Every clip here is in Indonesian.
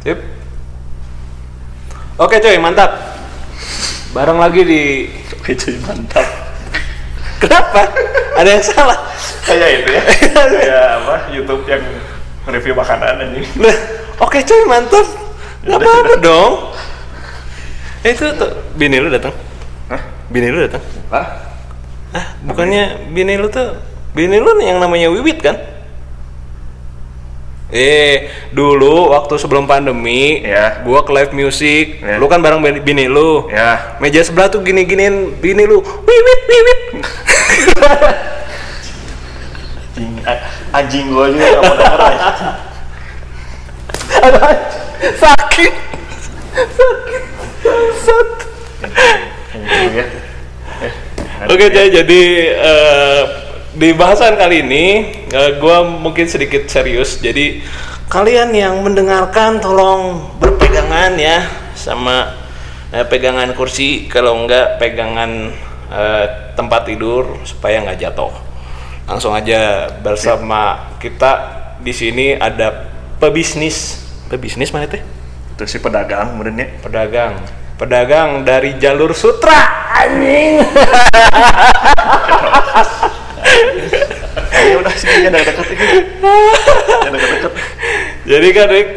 Sip. Oke coy, mantap. Bareng lagi di Oke cuy mantap. Kenapa? Ada yang salah? Kayak itu ya. Kayak apa? YouTube yang review makanan anjing. Nah, oke coy, mantap. Gak apa-apa dong. Eh, itu tuh bini lu datang. Hah? Bini lu datang. Hah? Ah, bukannya bini lu tuh bini lu yang namanya Wiwit kan? Eh, dulu waktu sebelum pandemi, Ya. gua ke live music, Ya. lu kan bareng bini- lu. Ya. Meja sebelah tuh gini-giniin bini lu, Wiwit, Wiwit. Anjing, anjing gua juga gak mau denger. Sakit. Sakit. Sat. Anjing ya. Eh, Oke, jadi eh, di bahasan kali ini eh, gua mungkin sedikit serius. Jadi kalian yang mendengarkan tolong berpegangan ya sama eh, pegangan kursi kalau enggak pegangan eh, tempat tidur supaya nggak jatuh. Langsung aja bersama kita di sini ada pebisnis. Pebisnis mana teh? Itu si pedagang kemudian ya. Pedagang. Pedagang dari jalur sutra. Anjing. Ya udah sini jangan deket ini. Jangan deket-deket. Jadi kan Rick,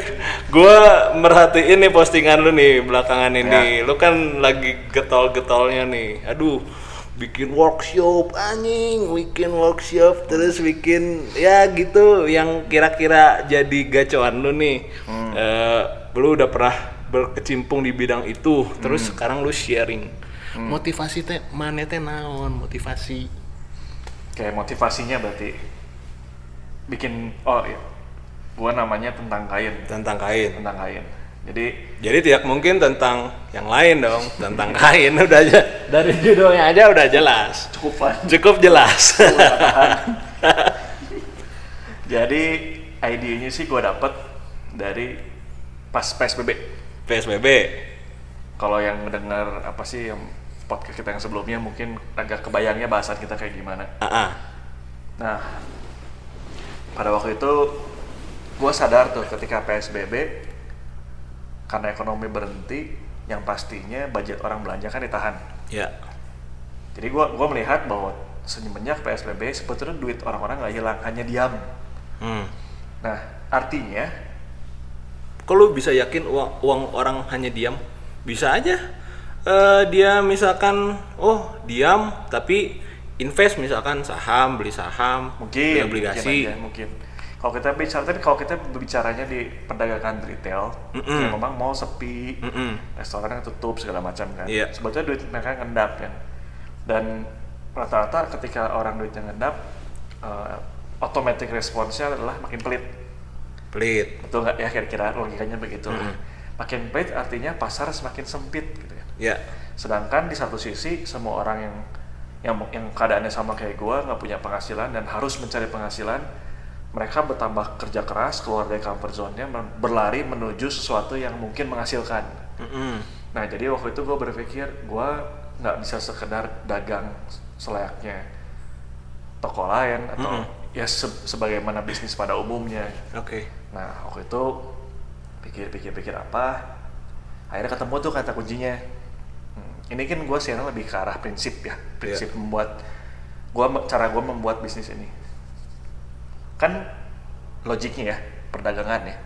gue merhatiin nih postingan lu nih belakangan ini. Lu kan lagi getol-getolnya nih. Aduh, bikin workshop anjing, bikin workshop terus bikin ya gitu yang kira-kira jadi gacoan lu nih. Eh, lu udah pernah berkecimpung di bidang itu, terus sekarang lu sharing. Motivasi teh mana teh naon? Motivasi. Kayak motivasinya berarti bikin oh iya. Gua namanya tentang kain, tentang kain. tentang kain. Jadi Jadi tidak mungkin tentang yang lain dong, tentang kain udah aja dari judulnya aja udah jelas, cukup cukup jelas. Jadi idenya sih gua dapet dari pas PSBB. PSBB, Kalau yang mendengar apa sih yang podcast kita yang sebelumnya mungkin agak kebayangnya bahasan kita kayak gimana. ah, ah. Nah, pada waktu itu gue sadar tuh ketika PSBB karena ekonomi berhenti, yang pastinya budget orang belanja kan ditahan. ya, Jadi gue gua melihat bahwa semenjak PSBB sebetulnya duit orang-orang nggak hilang, hanya diam. hmm. Nah, artinya Kalau bisa yakin uang, uang orang hanya diam, bisa aja Eh, dia misalkan, oh diam, tapi invest misalkan saham, beli saham, beli mungkin obligasi, mungkin, aja, mungkin. Kalau kita bicara, tapi kalau kita berbicaranya di perdagangan retail, Mm-mm. yang memang mau sepi, Mm-mm. restoran yang tutup segala macam kan. Iya. Sebetulnya duit mereka ngendap kan. Dan rata-rata ketika orang duitnya ngendap, uh, automatic responsnya adalah makin pelit. pelit, Betul nggak ya kira-kira logikanya begitu. Mm-mm. Makin pelit artinya pasar semakin sempit gitu ya. ya, Sedangkan di satu sisi semua orang yang yang yang keadaannya sama kayak gua nggak punya penghasilan dan harus mencari penghasilan, mereka bertambah kerja keras keluar dari comfort zone-nya berlari menuju sesuatu yang mungkin menghasilkan. Mm-mm. Nah jadi waktu itu gue berpikir gue nggak bisa sekedar dagang selayaknya toko lain atau Mm-mm. ya se- sebagaimana bisnis pada umumnya. oke, Nah waktu itu pikir-pikir-pikir apa, akhirnya ketemu tuh kata kuncinya. Ini kan gue sekarang lebih ke arah prinsip ya, prinsip membuat gua cara gue membuat bisnis ini. Kan logiknya ya perdagangan ya.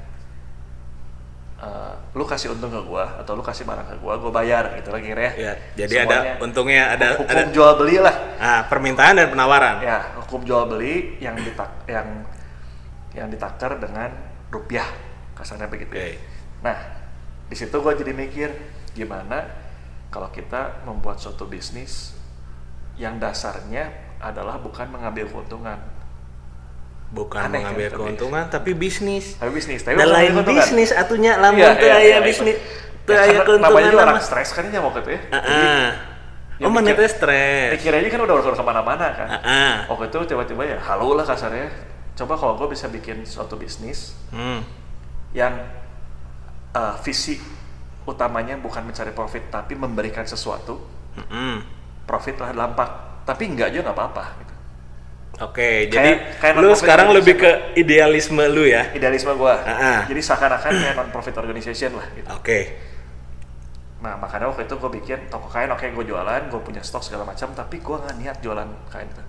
Eh, lu kasih untung ke gua atau lu kasih barang ke gua, gua bayar gitu kira ya. ya, jadi Semuanya ada untungnya ada hukum ada jual beli lah. ah, permintaan dan penawaran. Ya, hukum jual beli yang ditak yang yang ditakar dengan rupiah kasarnya begitu. Oke. Nah, di situ gue jadi mikir gimana kalau kita membuat suatu bisnis yang dasarnya adalah bukan mengambil keuntungan, Bukan Aneh kan, mengambil tapi- keuntungan tapi bisnis. tapi bisnis. Tapi Dan lain bisnis atunya lamun Iya, iya, aya iya, bisnis itu. teu Ya, keuntungan namanya juga orang stres kan ini waktu itu ya. Jadi, Heeh. ya Oh, mana teh stres. Pikirannya kan udah udah ke mana-mana kan. Heeh. Waktu itu tiba-tiba ya halo lah kasarnya. Coba kalau gue bisa bikin suatu bisnis Hmm. yang uh, visi utamanya bukan mencari profit tapi memberikan sesuatu Mm-mm. profit lah dampak tapi enggak juga nggak apa-apa gitu. Oke, jadi kayak lu sekarang lebih ke idealisme lu ya. idealisme gua ah. jadi seakan-akan kayak non profit organization lah gitu Oke. nah makanya waktu itu gue bikin toko kain oke gue jualan gue punya stok segala macam tapi gue nggak niat jualan kain itu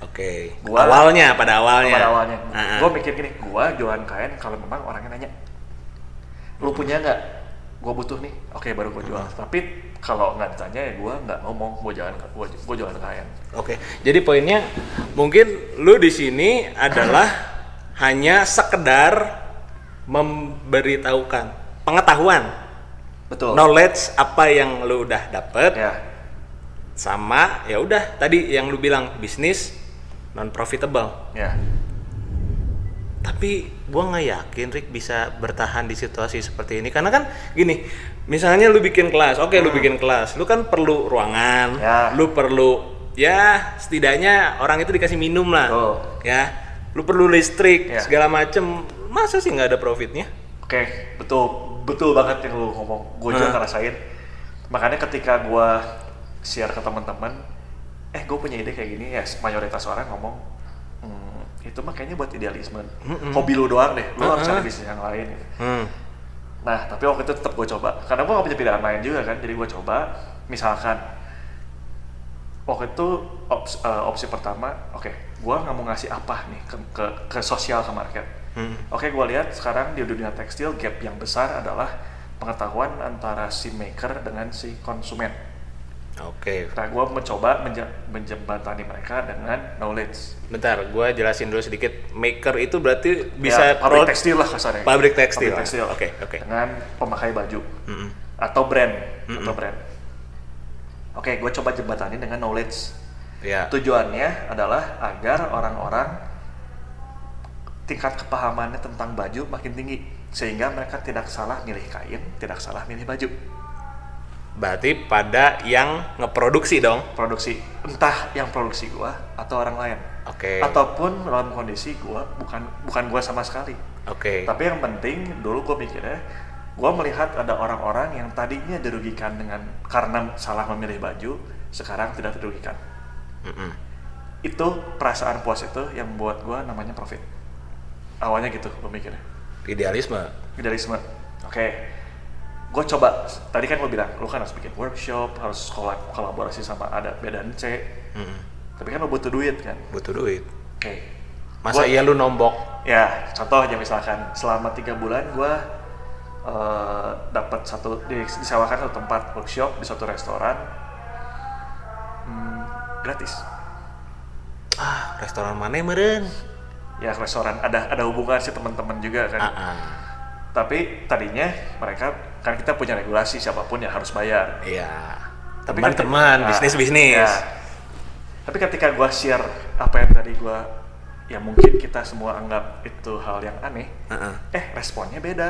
Oke. Gua- awalnya pada awalnya. pada awalnya ah. gue mikir gini gue jualan kain kalau memang orangnya nanya lu punya nggak gue butuh nih oke baru gue jual. Tapi kalau nggak ditanya ya gue nggak ngomong gue jualan gue gue jualan kain Oke. Jadi poinnya mungkin lu di sini adalah hanya sekedar memberitahukan pengetahuan, betul. Knowledge apa yang lu udah dapet ya. sama ya udah tadi yang lu bilang bisnis non profitable. ya Tapi gua nggak yakin Rick bisa bertahan di situasi seperti ini karena kan gini, misalnya lu bikin kelas, oke lu bikin kelas, lu kan perlu ruangan, Ya. lu perlu ya setidaknya orang itu dikasih minum lah, Betul. ya, lu perlu listrik Ya. segala macem, masa sih nggak ada profitnya? Oke, betul betul banget yang lu ngomong. Gue juga Hmm. ngerasain. Makanya ketika gue share ke teman-teman, eh gue punya ide kayak gini ya, mayoritas orang ngomong, "Hmm, itu mah kayaknya buat idealisme, hobi lu doang deh, lu harus cari bisnis yang lain. gitu. Hmm. Nah, tapi waktu itu tetap gue coba, karena gue gak punya pilihan lain juga kan, jadi gue coba, misalkan waktu itu ops- eh, opsi pertama, oke, gue nggak mau ngasih apa nih ke, ke, ke sosial ke market. Hmm. Oke, gue lihat sekarang di dunia tekstil gap yang besar adalah pengetahuan antara si maker dengan si konsumen. Oke, Nah, gue mencoba menje- menjembatani mereka dengan knowledge. bentar, gua jelasin dulu sedikit. Maker itu berarti bisa Ya, pabrik tekstil lah kasarnya. Pabrik tekstil. Pabrik tekstil. Oke, oke. Dengan pemakai baju Mm-mm. atau brand Mm-mm. atau brand. Oke, gue coba jembatani dengan knowledge. Ya. Tujuannya adalah agar orang-orang tingkat kepahamannya tentang baju makin tinggi sehingga mereka tidak salah milih kain, tidak salah milih baju. Berarti pada yang ngeproduksi dong. Produksi entah yang produksi gua atau orang lain. Oke. Ataupun dalam kondisi gua bukan bukan gua sama sekali. Oke. Tapi yang penting dulu gue mikirnya, gue melihat ada orang-orang yang tadinya dirugikan dengan karena salah memilih baju, sekarang tidak dirugikan. Mm-mm. Itu perasaan puas itu yang membuat gue namanya profit. Awalnya gitu gue mikirnya. Idealisme. Idealisme. Oke. Gue coba, tadi kan gue bilang, lu kan harus bikin workshop, harus kolab- kolaborasi sama ada B dan C. Mm-mm. Tapi kan lu butuh duit kan. Butuh duit. Oke. Masa Gua- iya lu nombok? Ya, contoh aja misalkan selama tiga bulan gue eh, dapat satu di- disewakan satu tempat workshop di suatu restoran hmm, gratis. Ah, restoran mana meren? Ya restoran ada ada hubungan sih teman-teman juga kan. Ah, ah. Tapi tadinya mereka kan kita punya regulasi siapa pun ya harus bayar. Iya. Tapi kan- Teman-teman, Nah, bisnis-bisnis. ya. Tapi ketika gua share apa yang tadi gua ya mungkin kita semua anggap itu hal yang aneh, Ah, ah. eh responnya beda.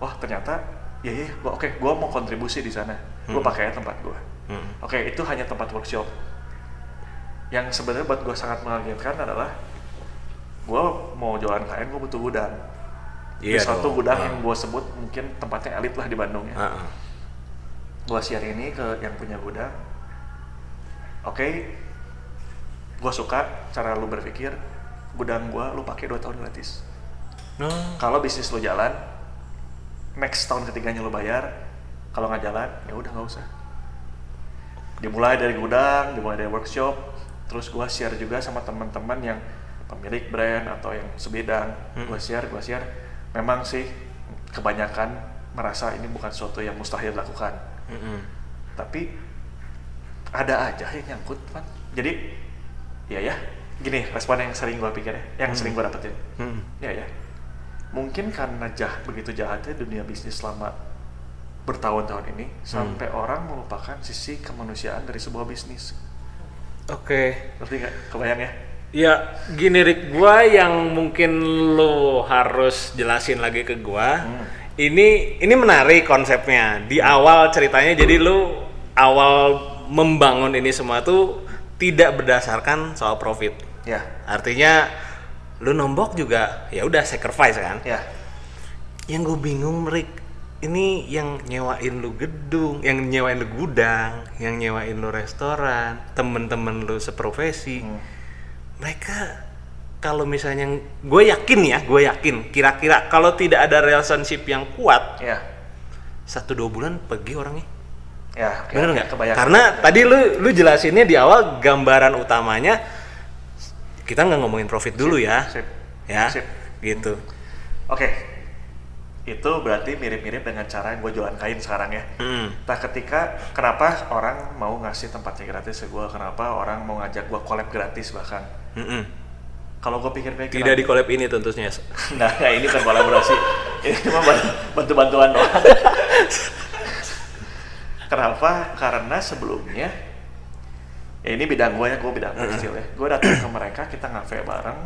Wah ternyata ya ya gua oke gua mau kontribusi di sana. Gua Hmm. pakai tempat gua. Hmm. Oke itu hanya tempat workshop. Yang sebenarnya buat gua sangat mengagetkan adalah gua mau jualan kain gua butuh gudang. Di Iya suatu dong. gudang Ah. yang gua sebut mungkin tempatnya elit lah di Bandung ya. Ah, ah. Gua share ini ke yang punya gudang. Oke, gua suka cara lu berpikir. Gudang gua lu pakai 2 tahun gratis. No. Kalau bisnis lu jalan, next tahun ketiganya lu bayar. Kalau nggak jalan, ya udah nggak usah. Dimulai dari gudang, dimulai dari workshop. Terus gua share juga sama teman-teman yang pemilik brand atau yang sebidang. Hmm. Gua share, gua share. Memang sih kebanyakan merasa ini bukan sesuatu yang mustahil dilakukan. Mm-mm. tapi ada aja yang nyangkut kan jadi ya ya. Gini respon yang sering gua pikir ya yang Hmm. sering gua dapetin. Hmm. ya ya. Mungkin karena jah begitu jahatnya dunia bisnis selama bertahun-tahun ini sampai orang melupakan sisi kemanusiaan dari sebuah bisnis. Oke. ngerti nggak? Kebayang ya Ya, gini Rick, gua yang mungkin lo harus jelasin lagi ke gua. Hmm. Ini ini menarik konsepnya. Di awal ceritanya jadi lu awal membangun ini semua tuh tidak berdasarkan soal profit. ya Artinya lu nombok juga ya udah sacrifice kan. ya Yang gue bingung Rick, ini yang nyewain lu gedung, yang nyewain lu gudang, yang nyewain lu restoran, temen-temen lu seprofesi. Hmm. Mereka kalau misalnya gue yakin ya gue yakin kira-kira kalau tidak ada relationship yang kuat ya. satu dua bulan pergi orangnya. Ya bener oke, nggak? kebayang. Karena tadi lu lu jelasinnya di awal gambaran utamanya kita nggak ngomongin profit dulu ya. sip ya Sip. gitu. Oke itu berarti mirip-mirip dengan cara gue jualan kain sekarang ya Mm. Nah ketika kenapa orang mau ngasih tempatnya gratis ke gue, kenapa orang mau ngajak gue collab gratis bahkan. Mm-mm. Kalau gue pikir-pikir, tidak di collab ini tentunya nah ini kan kolaborasi, ini cuma ban- bantu-bantuan doang. kenapa? Karena sebelumnya, ya ini bidang gue ya, gue bidang tekstil ya. Gue datang ke mereka, kita ngafe bareng.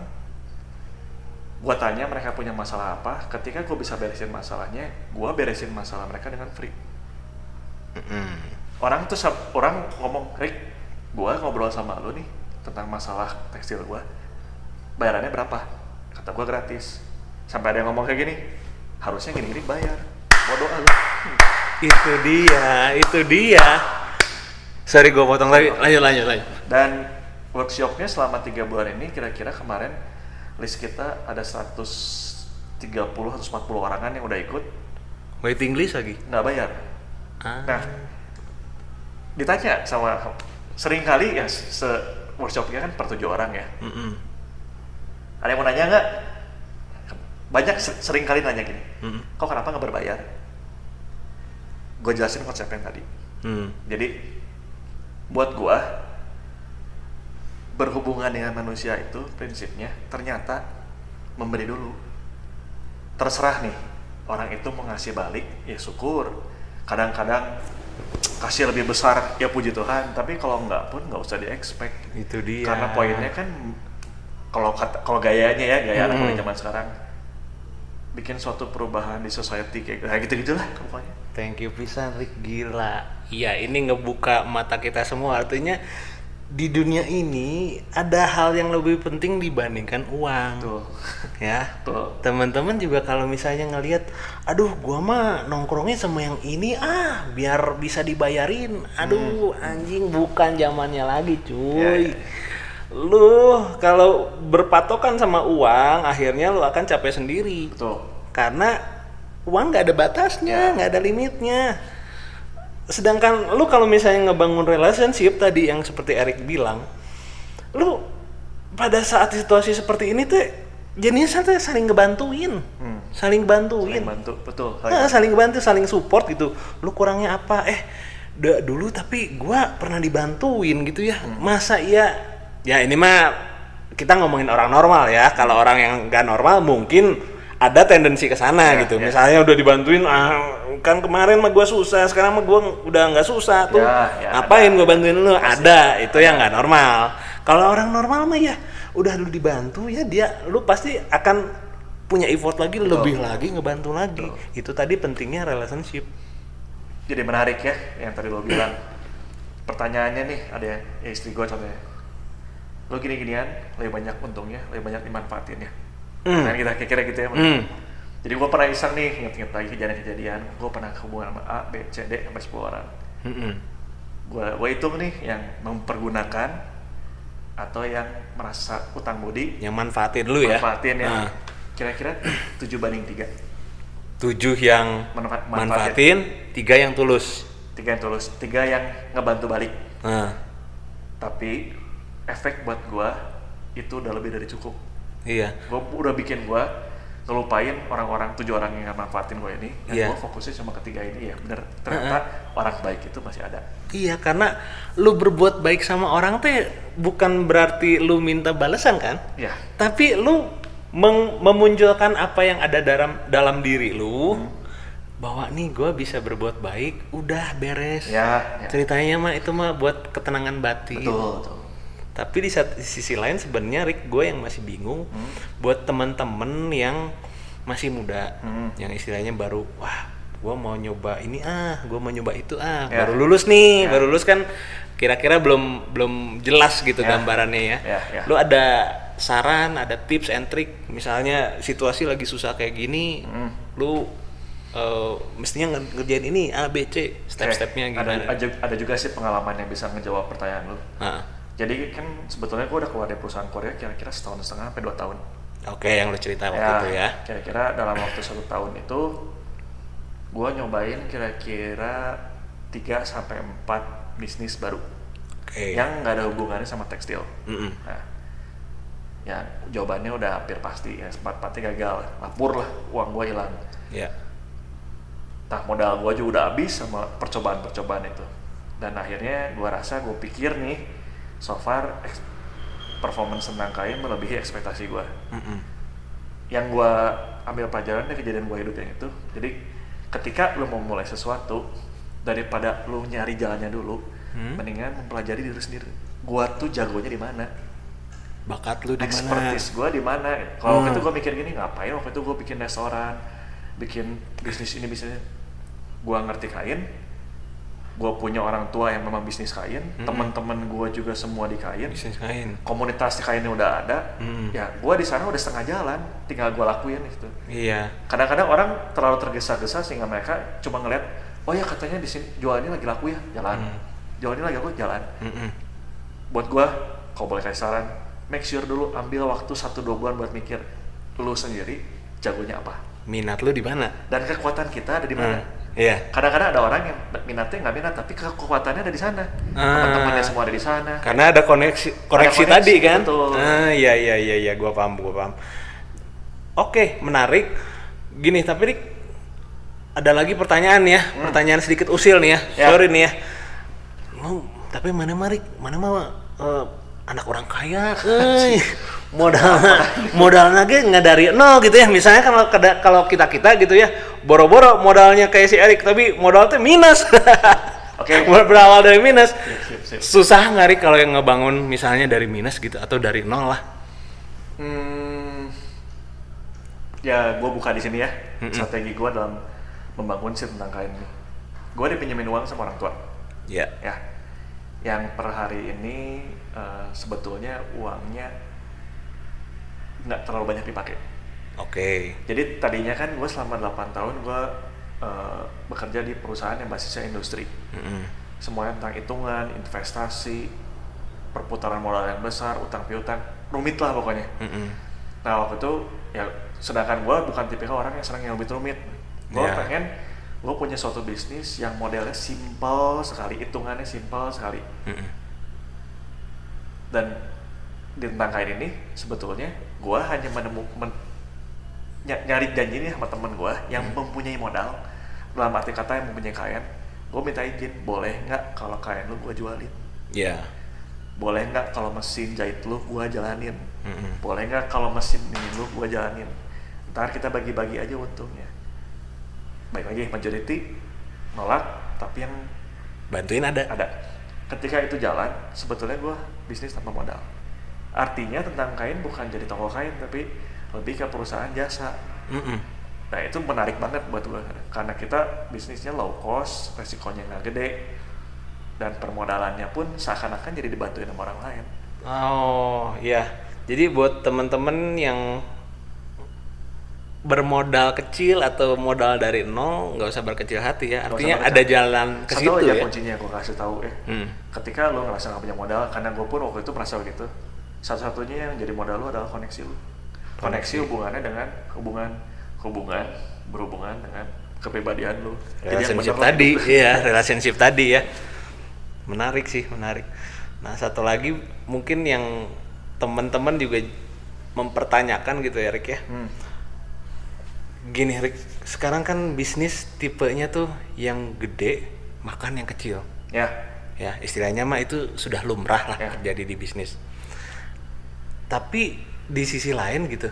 Gue tanya mereka punya masalah apa, ketika gue bisa beresin masalahnya, gue beresin masalah mereka dengan free. Mm-mm. orang tuh orang ngomong Rick gua ngobrol sama lu nih tentang masalah tekstil gua bayarannya berapa? Kata gua gratis. Sampai ada yang ngomong kayak gini harusnya gini-gini bayar. Bodoh lu Hmm. itu dia itu dia. Sorry gue potong lagi. Lanjut lanjut lanjut. Dan workshopnya selama tiga bulan ini kira-kira kemarin list kita ada 130 140 orangan yang udah ikut waiting list lagi nggak bayar ah. Nah, ditanya sama sering kali ya se workshopnya kan per tujuh orang ya. Mm-mm. Ada yang mau nanya nggak? Banyak se- sering kali nanya gini. Mm-mm. Kok kenapa nggak berbayar? Gue jelasin konsepnya tadi. Mm. Jadi buat gua berhubungan dengan manusia itu prinsipnya ternyata memberi dulu. Terserah nih orang itu mau ngasih balik ya syukur. Kadang-kadang kasih lebih besar ya puji Tuhan. Tapi kalau nggak pun nggak usah di expect. itu dia Karena poinnya kan kalau kalau gayanya ya gaya anak Hmm. muda zaman sekarang bikin suatu perubahan di society kayak kayak gitu gitulah pokoknya. Thank you pisan Rick gila. Iya, ini ngebuka mata kita semua artinya di dunia ini ada hal yang lebih penting dibandingkan uang. Tuh. Ya. Tuh. Teman-teman juga kalau misalnya ngelihat, aduh gua mah nongkrongnya sama yang ini ah, biar bisa dibayarin. Aduh, anjing bukan zamannya lagi, Ya, cuy. ya, ya. Lu kalau berpatokan sama uang, akhirnya lu akan capek sendiri Betul. karena uang nggak ada batasnya, Ya. nggak ada limitnya. Sedangkan lu kalau misalnya ngebangun relationship tadi yang seperti Erik bilang, lu pada saat situasi seperti ini tuh jenisnya tuh saling ngebantuin, Hmm. saling bantuin, Saling bantu, betul. Nah, saling bantu, saling support gitu. Lu kurangnya apa? Eh, da- dulu tapi gua pernah dibantuin gitu ya. Hmm. Masa iya? Ya ini mah kita ngomongin orang normal ya. Kalau orang yang nggak normal mungkin ada tendensi ke sana Ya, gitu. ya. Misalnya udah dibantuin, ah kan kemarin mah gua susah, sekarang mah gua udah nggak susah tuh. Ya, ya, Ngapain ada. gua bantuin lu? Pasti Ada, itu yang nggak normal. Kalau orang normal mah ya udah lu dibantu ya dia lu pasti akan punya effort lagi lebih lagi ngebantu lagi itu tadi pentingnya relationship Jadi menarik ya yang tadi lo bilang. Pertanyaannya nih ada yang ya istri gue contohnya. Lo gini-ginian lebih banyak untungnya, lebih banyak dimanfaatin Hmm. Kan kita kira-kira gitu ya. Hmm. Jadi gue pernah iseng nih inget-inget lagi kejadian-kejadian. Gue pernah hubungan sama A, B, C, D sampai 10 orang. Mm-mm. Gue gue hitung nih yang mempergunakan atau yang merasa utang budi yang manfaatin dulu ya manfaatin ya. Nah, Kira-kira 7 banding 3. tujuh yang Manfa- manfaatin tiga yang tulus Tiga yang tulus, tiga yang ngebantu balik. nah Tapi efek buat gua itu udah lebih dari cukup. Iya Gua udah bikin gua ngelupain orang-orang tujuh orang yang manfaatin gua ini. Dan Iya. gua fokusnya cuma ketiga ini ya. Bener, ternyata orang baik itu masih ada. iya karena lu berbuat baik sama orang teh bukan berarti lu minta balasan kan Ya, tapi lu meng- memunculkan apa yang ada dalam dalam diri lu Hmm. bahwa nih gue bisa berbuat baik udah beres ya, ya. ceritanya mah itu mah buat ketenangan batin Betul, betul. Tapi di, sisi lain sebenarnya Rick gue yang masih bingung Hmm. buat temen-temen yang masih muda Hmm. yang istilahnya baru wah gue mau nyoba ini ah gue mau nyoba itu ah Ya. baru lulus nih Ya. baru lulus kan kira-kira belum belum jelas gitu Ya. gambarannya ya. Ya, ya. lu ada saran ada tips and trick misalnya situasi lagi susah kayak gini Hmm. lu eh, mestinya nge- ngerjain ini A B C step-stepnya Oke, gimana Ada, ada, juga sih pengalaman yang bisa ngejawab pertanyaan lu. Ah, jadi kan sebetulnya gue udah keluar dari perusahaan Korea kira-kira setahun setengah sampai dua tahun Oke, yang lu cerita waktu itu ya. kira-kira dalam waktu satu tahun itu gue nyobain kira-kira 3 sampai 4 bisnis baru Oke. yang nggak ada hubungannya sama tekstil. Mm-mm. Nah, ya jawabannya udah hampir pasti ya sempat empatnya gagal, lapur lah uang gue hilang. Ya. Nah modal gue juga udah habis sama percobaan-percobaan itu. Dan akhirnya gue rasa gue pikir nih so far performance tentang kain melebihi ekspektasi gue. Mm-mm. Yang gue ambil pelajaran dari kejadian gue hidup yang itu. Jadi ketika lu mau mulai sesuatu daripada lu nyari jalannya dulu, Hmm. mendingan mempelajari diri sendiri. Gua tuh jagonya di mana? Bakat lu di mana? expertise gue di mana kalau waktu Hmm. itu gue mikir gini ngapain waktu itu gue bikin restoran bikin bisnis ini bisnis gue ngerti kain gue punya orang tua yang memang bisnis kain Hmm. teman-teman gue juga semua di kain Bisnis kain. komunitas di kainnya udah ada Hmm. ya gue di sana udah setengah jalan tinggal gue lakuin gitu Iya. kadang-kadang orang terlalu tergesa-gesa sehingga mereka cuma ngeliat oh ya katanya di sini jual ini lagi laku ya jalan Hmm. jual ini lagi laku jalan Mm-mm. buat gua kalau boleh kasih saran make sure dulu ambil waktu satu dua bulan buat mikir lu sendiri jagonya apa Minat lu di mana? dan kekuatan kita ada di mana Hmm. Iya. kadang-kadang ada orang yang minatnya nggak minat tapi kekuatannya ada di sana Ah. teman-temannya semua ada di sana Karena ada koneksi koneksi koneksi, tadi kan. betul. Ah, iya iya iya iya gua paham, gua paham. Oke, menarik. Gini, tapi Rik, ada lagi pertanyaan ya, pertanyaan sedikit usil nih ya. Hmm. Ya. Sorry nih ya. Mau, tapi mana Marik? Mana mah eh, anak orang kaya, euy. Modal modal lagi nggak dari nol gitu ya. Misalnya kalau kalau kita kita gitu ya, boro-boro modalnya kayak si Erik, tapi modalnya minus. Oke. Berawal dari minus. Sip, sip, sip. Susah nggak Rik kalau yang ngebangun misalnya dari minus gitu atau dari nol lah. Hmm, ya gue buka di sini ya Mm-mm. strategi gue dalam membangun sih tentang kain ini gue dipinjemin uang sama orang tua Ya. ya yang per hari ini eh, sebetulnya uangnya nggak terlalu banyak dipakai Oke. jadi tadinya kan gue selama 8 tahun gue eh, bekerja di perusahaan yang basisnya industri Mm-mm. semuanya tentang hitungan investasi perputaran modal yang besar utang piutang rumit lah pokoknya Mm-mm. Nah waktu itu ya sedangkan gue bukan tipikal orang yang senang yang rumit-rumit. Gue Iya. pengen gue punya suatu bisnis yang modelnya simple sekali, hitungannya simple sekali. Mm-mm. Dan di tentang kain ini sebetulnya gue hanya menemukan nyari janji nih sama temen gue yang Hmm. mempunyai modal dalam arti kata yang mempunyai kain. Gue minta izin boleh nggak kalau kain lu gue jualin? Ya. Boleh nggak kalau mesin jahit lu gue jalanin? Mm-mm. boleh nggak kalau mesin ini lu gua jalanin ntar kita bagi-bagi aja untungnya baik lagi majority nolak tapi yang Bantuin ada. ada ketika itu jalan sebetulnya gua bisnis tanpa modal artinya tentang kain bukan jadi toko kain tapi lebih ke perusahaan jasa Mm-mm. nah itu menarik banget buat gua karena kita bisnisnya low cost resikonya nggak gede dan permodalannya pun seakan-akan jadi dibantuin sama orang lain Oh, iya. Jadi buat temen-temen yang bermodal kecil atau modal dari nol nggak usah berkecil hati ya. Artinya ada jalan ke Satu situ aja ya. kuncinya gue kasih tahu ya. Hmm. Ketika lo ngerasa nggak punya modal, karena gue pun waktu itu merasa begitu. Satu-satunya yang jadi modal lo adalah koneksi lo. Koneksi. Koneksi hubungannya dengan hubungan hubungan berhubungan dengan kepribadian lo. Relationship tadi, iya, relationship tadi ya. Menarik sih, menarik. Nah, satu lagi mungkin yang teman-teman juga mempertanyakan gitu ya, Rick ya. Hmm. Gini, Rick, sekarang kan bisnis tipenya tuh yang gede makan yang kecil. Ya, ya istilahnya mah itu sudah lumrah lah Ya. terjadi di bisnis tapi di sisi lain gitu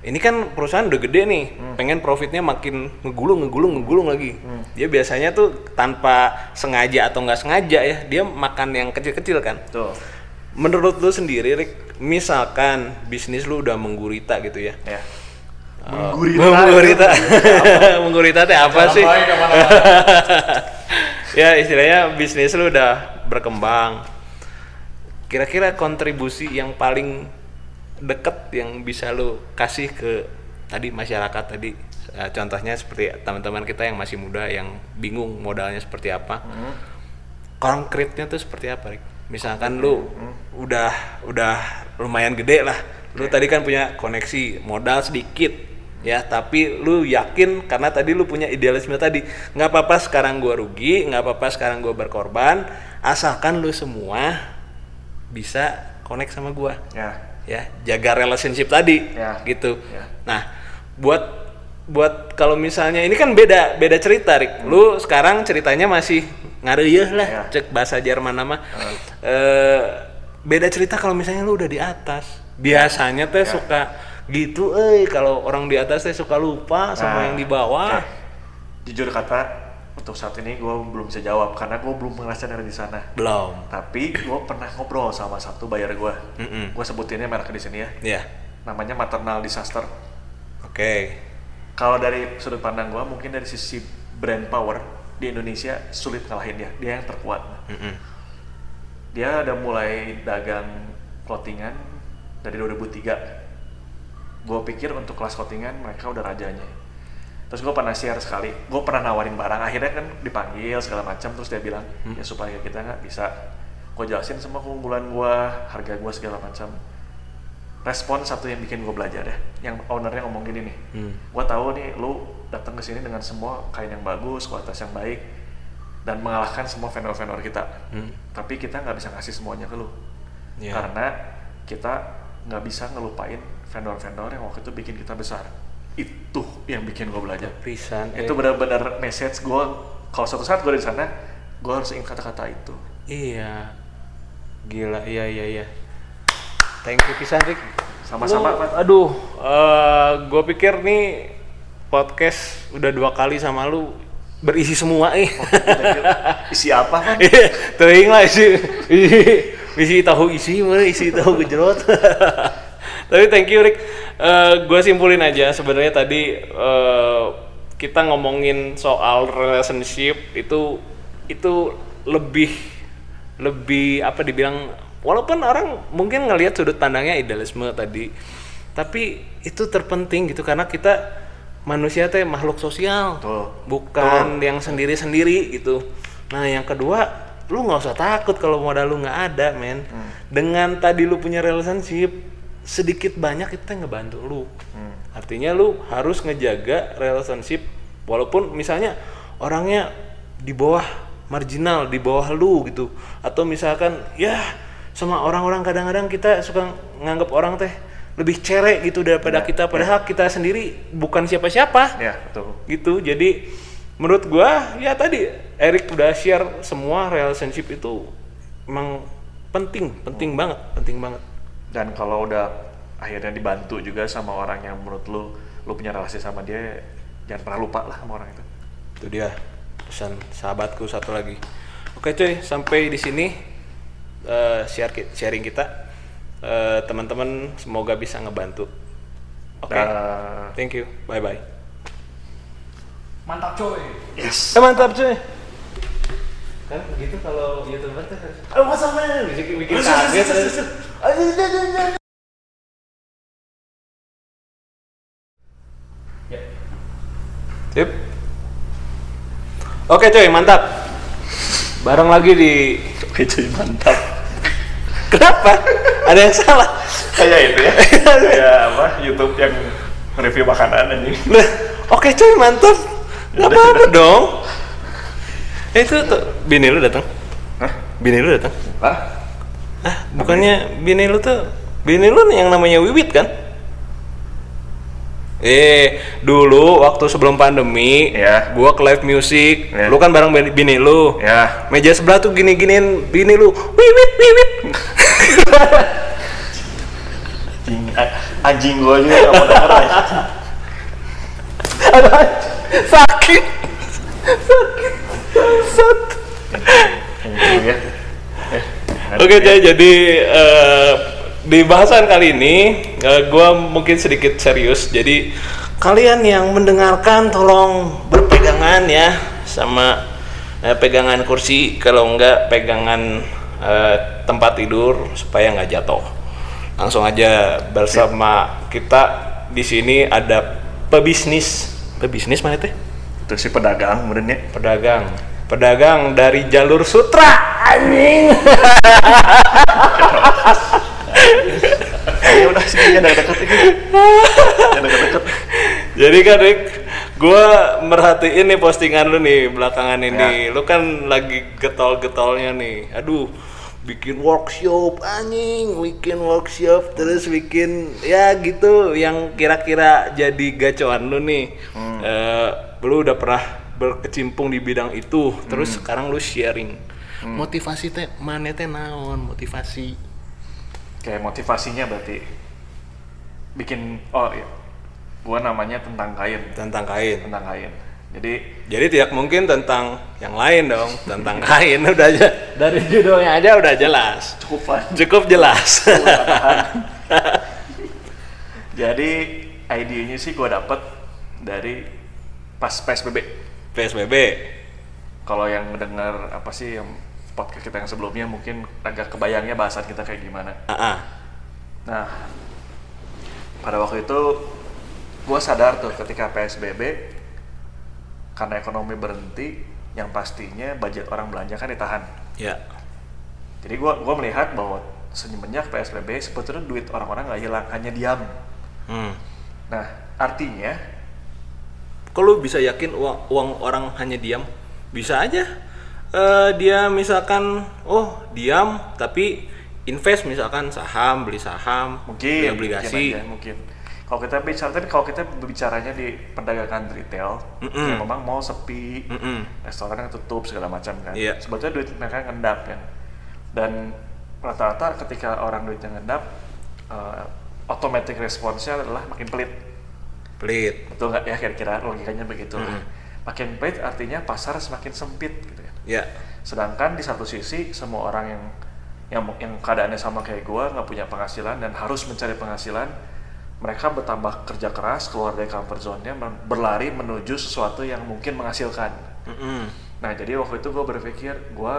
ini kan perusahaan udah gede nih pengen profitnya makin ngegulung ngegulung ngegulung lagi Hmm. dia biasanya tuh tanpa sengaja atau nggak sengaja ya dia makan yang kecil-kecil kan tuh. menurut lu sendiri Rick misalkan bisnis lu udah menggurita gitu ya Ya. Uh, Menggurita. menggurita menggurita teh apa sih Sampai ke mana-mana. ya istilahnya bisnis lu udah berkembang kira-kira kontribusi yang paling deket yang bisa lu kasih ke tadi masyarakat tadi. Eh, contohnya seperti teman-teman kita yang masih muda yang bingung modalnya seperti apa. Hmm. konkretnya tuh seperti apa Rik? misalkan lu udah udah lumayan gede lah. Lu tadi kan punya koneksi modal sedikit ya. Tapi lu yakin karena tadi lu punya idealisme tadi. Nggak apa-apa sekarang gua rugi nggak apa-apa sekarang gua berkorban. Asalkan lu semua bisa connect sama gua. Ya. Ya jaga relationship tadi Ya. gitu Ya. nah buat buat kalau misalnya ini kan beda beda cerita Rik lu sekarang ceritanya masih ngareyeh lah Ya. cek bahasa Jerman nama Eh, beda cerita kalau misalnya lu udah di atas biasanya teh Ya. suka gitu eh kalau orang di atas teh suka lupa sama Nah, yang di bawah oke. Jujur kata, untuk saat ini gue belum bisa jawab karena gue belum ngerasain ada di sana. belum Tapi gue pernah ngobrol sama satu bayar gue. Mm-mm. Gue sebutinnya merek di sini ya. ya Namanya maternal disaster. oke Kalau dari sudut pandang gue, mungkin dari sisi brand power di Indonesia sulit ngalahin dia. Dia yang terkuat. Mm-mm. Dia udah mulai dagang clothingan dari 2003. Gue pikir untuk kelas clothingan mereka udah rajanya. Terus gue pernah share sekali, gue pernah nawarin barang, akhirnya kan dipanggil segala macam, terus dia bilang ya supaya kita nggak bisa, gue jelasin semua keunggulan gue, harga gue segala macam. Respon satu yang bikin gue belajar ya, yang ownernya ngomong gini nih, Hmm. gue tahu nih lu datang ke sini dengan semua kain yang bagus, kualitas yang baik, dan mengalahkan semua vendor-vendor kita. Hmm. Tapi kita nggak bisa ngasih semuanya ke lu, Ya. karena kita nggak bisa ngelupain vendor-vendor yang waktu itu bikin kita besar. Itu yang bikin gue belajar. pisan eh. Itu benar-benar message gue. Kalau suatu saat gue di sana, gue harus ingat kata-kata itu. Iya. Gila, iya iya iya. Thank you pisan Rik. Sama-sama, Lu- Pak. Aduh, gue pikir nih podcast udah dua kali sama lu berisi semua eh. Isi apa kan? Teuing lah isi, isi, isi tahu isi, mana isi tahu gejrot. Tapi thank you Rick. gue simpulin aja sebenarnya tadi eh, kita ngomongin soal relationship itu itu lebih lebih apa dibilang walaupun orang mungkin ngelihat sudut pandangnya idealisme tadi tapi itu terpenting gitu karena kita manusia teh makhluk sosial Betul. bukan yang sendiri-sendiri gitu. Nah, yang kedua, lu nggak usah takut kalau modal lu nggak ada, men. Dengan tadi lu punya relationship, sedikit banyak itu teh ngebantu lu. Artinya lu harus ngejaga relationship walaupun misalnya orangnya di bawah marginal, di bawah lu gitu. Atau misalkan ya sama orang-orang kadang-kadang kita suka nganggap orang teh lebih cerek gitu daripada Ya, kita. padahal kita sendiri bukan siapa-siapa. Ya, betul. gitu. Jadi menurut gua ya tadi Erik udah share semua relationship itu emang penting penting banget penting banget Dan kalau udah akhirnya dibantu juga sama orang yang menurut lu, lu punya relasi sama dia, jangan pernah lupa lah sama orang itu. itu dia pesan sahabatku satu lagi oke cuy sampai di sini eh, share ki- sharing kita Eh, teman-teman semoga bisa ngebantu oke Dah. thank you bye bye Mantap coy. Yes. Eh, mantap cuy kan begitu kalau youtuber tuh harus oh masa mana bikin bikin kaget Oke cuy, mantap. Bareng lagi di Oke cuy, mantap. Kenapa? Ada yang salah? Kayak itu ya. Kayak apa? YouTube yang review makanan ini. Nah, oke cuy, mantap. Gak apa-apa dong. Eh, itu tuh bini lu datang. Hah? Bini lu datang. Hah? Ah, bukannya bini lu tuh bini lu yang namanya Wiwit kan? Eh, dulu waktu sebelum pandemi, Ya. gua ke live music, Ya. lu kan bareng bini- lu. Ya. Meja sebelah tuh gini-giniin bini lu, wiwit wiwit. Anjing, anjing gua juga gak mau denger. Aduh, sakit. Sakit. Sat. Anjing ya. Oke, Jay, jadi eh, di bahasan kali ini eh, gua mungkin sedikit serius. Jadi kalian yang mendengarkan tolong berpegangan ya sama eh, pegangan kursi kalau enggak pegangan eh, tempat tidur supaya nggak jatuh. Langsung aja bersama kita di sini ada pebisnis. Pebisnis mana teh? Itu si pedagang benernya. Pedagang. Pedagang dari jalur sutra. Anjing. Ya udah jangan deket jangan deket jadi kan Rick gue merhatiin nih postingan lu nih belakangan ini. Lu kan lagi getol-getolnya nih. Aduh bikin workshop anjing. Bikin workshop terus bikin ya gitu yang kira-kira jadi gacoan lu nih. Eh, lu udah pernah berkecimpung di bidang itu terus sekarang lu sharing. Motivasi teh mana teh naon? Motivasi. Kayak motivasinya berarti bikin oh iya gua namanya tentang kain. Tentang kain. Tentang kain. Jadi Jadi tidak mungkin tentang yang lain dong, tentang kain udah aja. Dari judulnya aja udah jelas, cukup cukup jelas. jadi idenya sih gua dapet dari pas PSBB PSBB, kalau yang mendengar apa sih yang podcast kita yang sebelumnya mungkin agak kebayangnya bahasan kita kayak gimana ah, ah. Nah, pada waktu itu gue sadar tuh ketika PSBB karena ekonomi berhenti, yang pastinya budget orang belanja kan ditahan. ya, Jadi gue gua melihat bahwa semenjak PSBB sebetulnya duit orang-orang nggak hilang, hanya diam. hmm. Nah, artinya Kalau bisa yakin uang, uang orang hanya diam, bisa aja Eh, dia misalkan, oh diam, tapi invest misalkan saham, beli saham, beli mungkin obligasi, mungkin, aja, mungkin. Kalau kita bicara, tapi kalau kita berbicaranya di perdagangan retail, Mm-mm. yang memang mau sepi, Mm-mm. restoran yang tutup segala macam kan. Iya. Sebetulnya duit mereka ngendap kan. Dan rata-rata ketika orang duitnya ngendap, uh, automatic responsnya adalah makin pelit. Pelit, Betul nggak ya kira-kira logikanya begitu. Mm-mm. Makin pelit artinya pasar semakin sempit gitu ya. ya, Sedangkan di satu sisi semua orang yang yang yang keadaannya sama kayak gua nggak punya penghasilan dan harus mencari penghasilan, mereka bertambah kerja keras keluar dari comfort zone-nya berlari menuju sesuatu yang mungkin menghasilkan. Mm-mm. Nah jadi waktu itu gue berpikir gue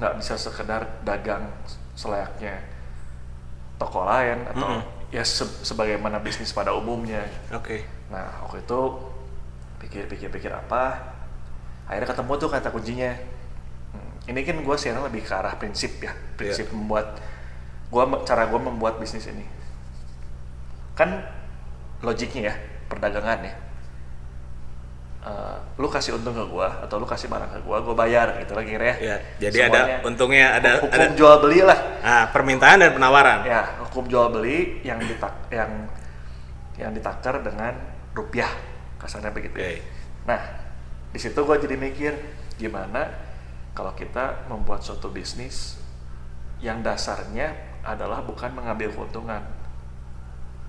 nggak bisa sekedar dagang selayaknya toko lain atau ya se- sebagaimana bisnis pada umumnya. oke, Nah waktu itu pikir-pikir-pikir apa, akhirnya ketemu tuh kata kuncinya. Hmm, ini kan gue sekarang lebih ke arah prinsip ya, prinsip membuat gua cara gue membuat bisnis ini. Kan logiknya ya perdagangan ya. Eh, lu kasih untung ke gua atau lu kasih barang ke gua, gua bayar gitu kira ya. ya, jadi ada Semuanya untungnya ada hukum ada jual beli lah. ah, permintaan dan penawaran. Ya, hukum jual beli yang ditak yang yang ditakar dengan rupiah kasarnya begitu. ya. Oke. Nah, di situ gue jadi mikir gimana kalau kita membuat suatu bisnis yang dasarnya adalah bukan mengambil keuntungan,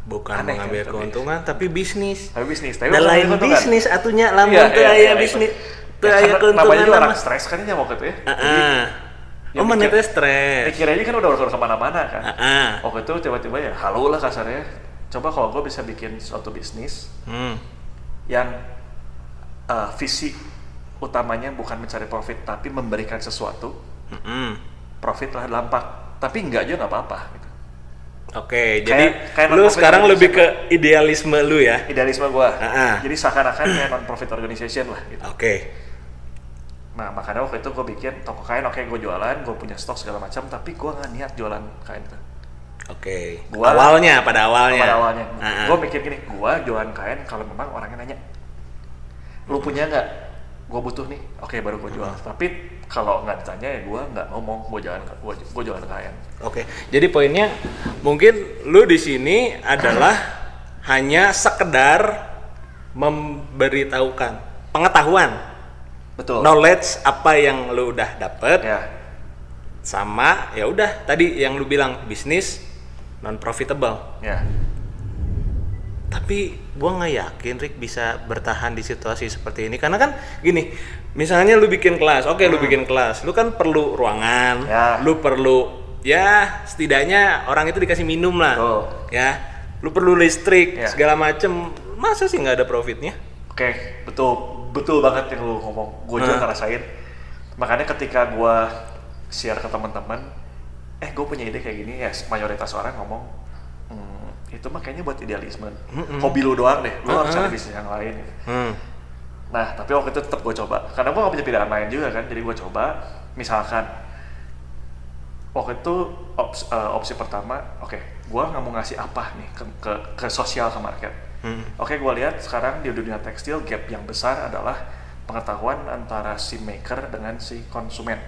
bukan Aneh kan, mengambil keuntungan tapi bisnis tapi bisnis. Tapi dan lain bisnis atunya lamun Iya, iya, iya, bisnis itu. teu Ya, keuntungan namanya juga orang stres kan ya waktu itu ya. Jadi, ah. ya oh mana stres Pikirnya kan udah udah ke mana-mana kan. Ah, ah. Waktu itu tiba-tiba ya halo lah kasarnya. Coba kalau gue bisa bikin suatu bisnis Hmm. yang uh, visi utamanya bukan mencari profit tapi memberikan sesuatu Mm-mm. profit lah dampak tapi enggak juga nggak apa-apa gitu. Oke, jadi kayak lu sekarang lebih ke idealisme lu ya. idealisme gua Ah, ah. jadi seakan-akan kayak non profit organization lah gitu Oke. nah makanya waktu itu gue bikin toko kain oke gue jualan gue punya stok segala macam tapi gue nggak niat jualan kain Oke. Gua- awalnya pada awalnya. pada awalnya. Ah, ah. gue mikir gini gue jualan kain kalau memang orangnya nanya lu punya nggak? Gue butuh nih. Oke baru gue jual. Tapi kalau nggak ditanya ya gue nggak ngomong gue jualan gue gue jualan kain Oke. Jadi poinnya mungkin lu di sini adalah hanya sekedar memberitahukan pengetahuan, betul. Knowledge apa yang lu udah dapet ya. sama ya udah tadi yang lu bilang bisnis non profitable. ya Tapi gua nggak yakin Rick bisa bertahan di situasi seperti ini karena kan gini, misalnya lu bikin kelas, oke lu bikin kelas, lu kan perlu ruangan, Hmm. Ya. lu perlu ya setidaknya orang itu dikasih minum lah, Betul. ya, lu perlu listrik Ya. segala macem, masa sih nggak ada profitnya? Oke, betul betul banget yang lu ngomong. Gue juga Hmm. ngerasain. Makanya ketika gue share ke teman-teman, eh gue punya ide kayak gini ya, mayoritas orang ngomong, "Hmm, itu mah kayaknya buat idealisme, Mm-mm. hobi lu doang deh. Lu harus Uh-uh. cari bisnis yang lain. Hmm. Nah, tapi waktu itu tetap gue coba. Karena gue gak punya pilihan lain juga kan. Jadi gue coba, misalkan waktu itu opsi, eh, opsi pertama, oke, gue nggak mau ngasih apa nih ke, ke, ke sosial ke market. Hmm. Oke, gue lihat sekarang di dunia tekstil gap yang besar adalah pengetahuan antara si maker dengan si konsumen.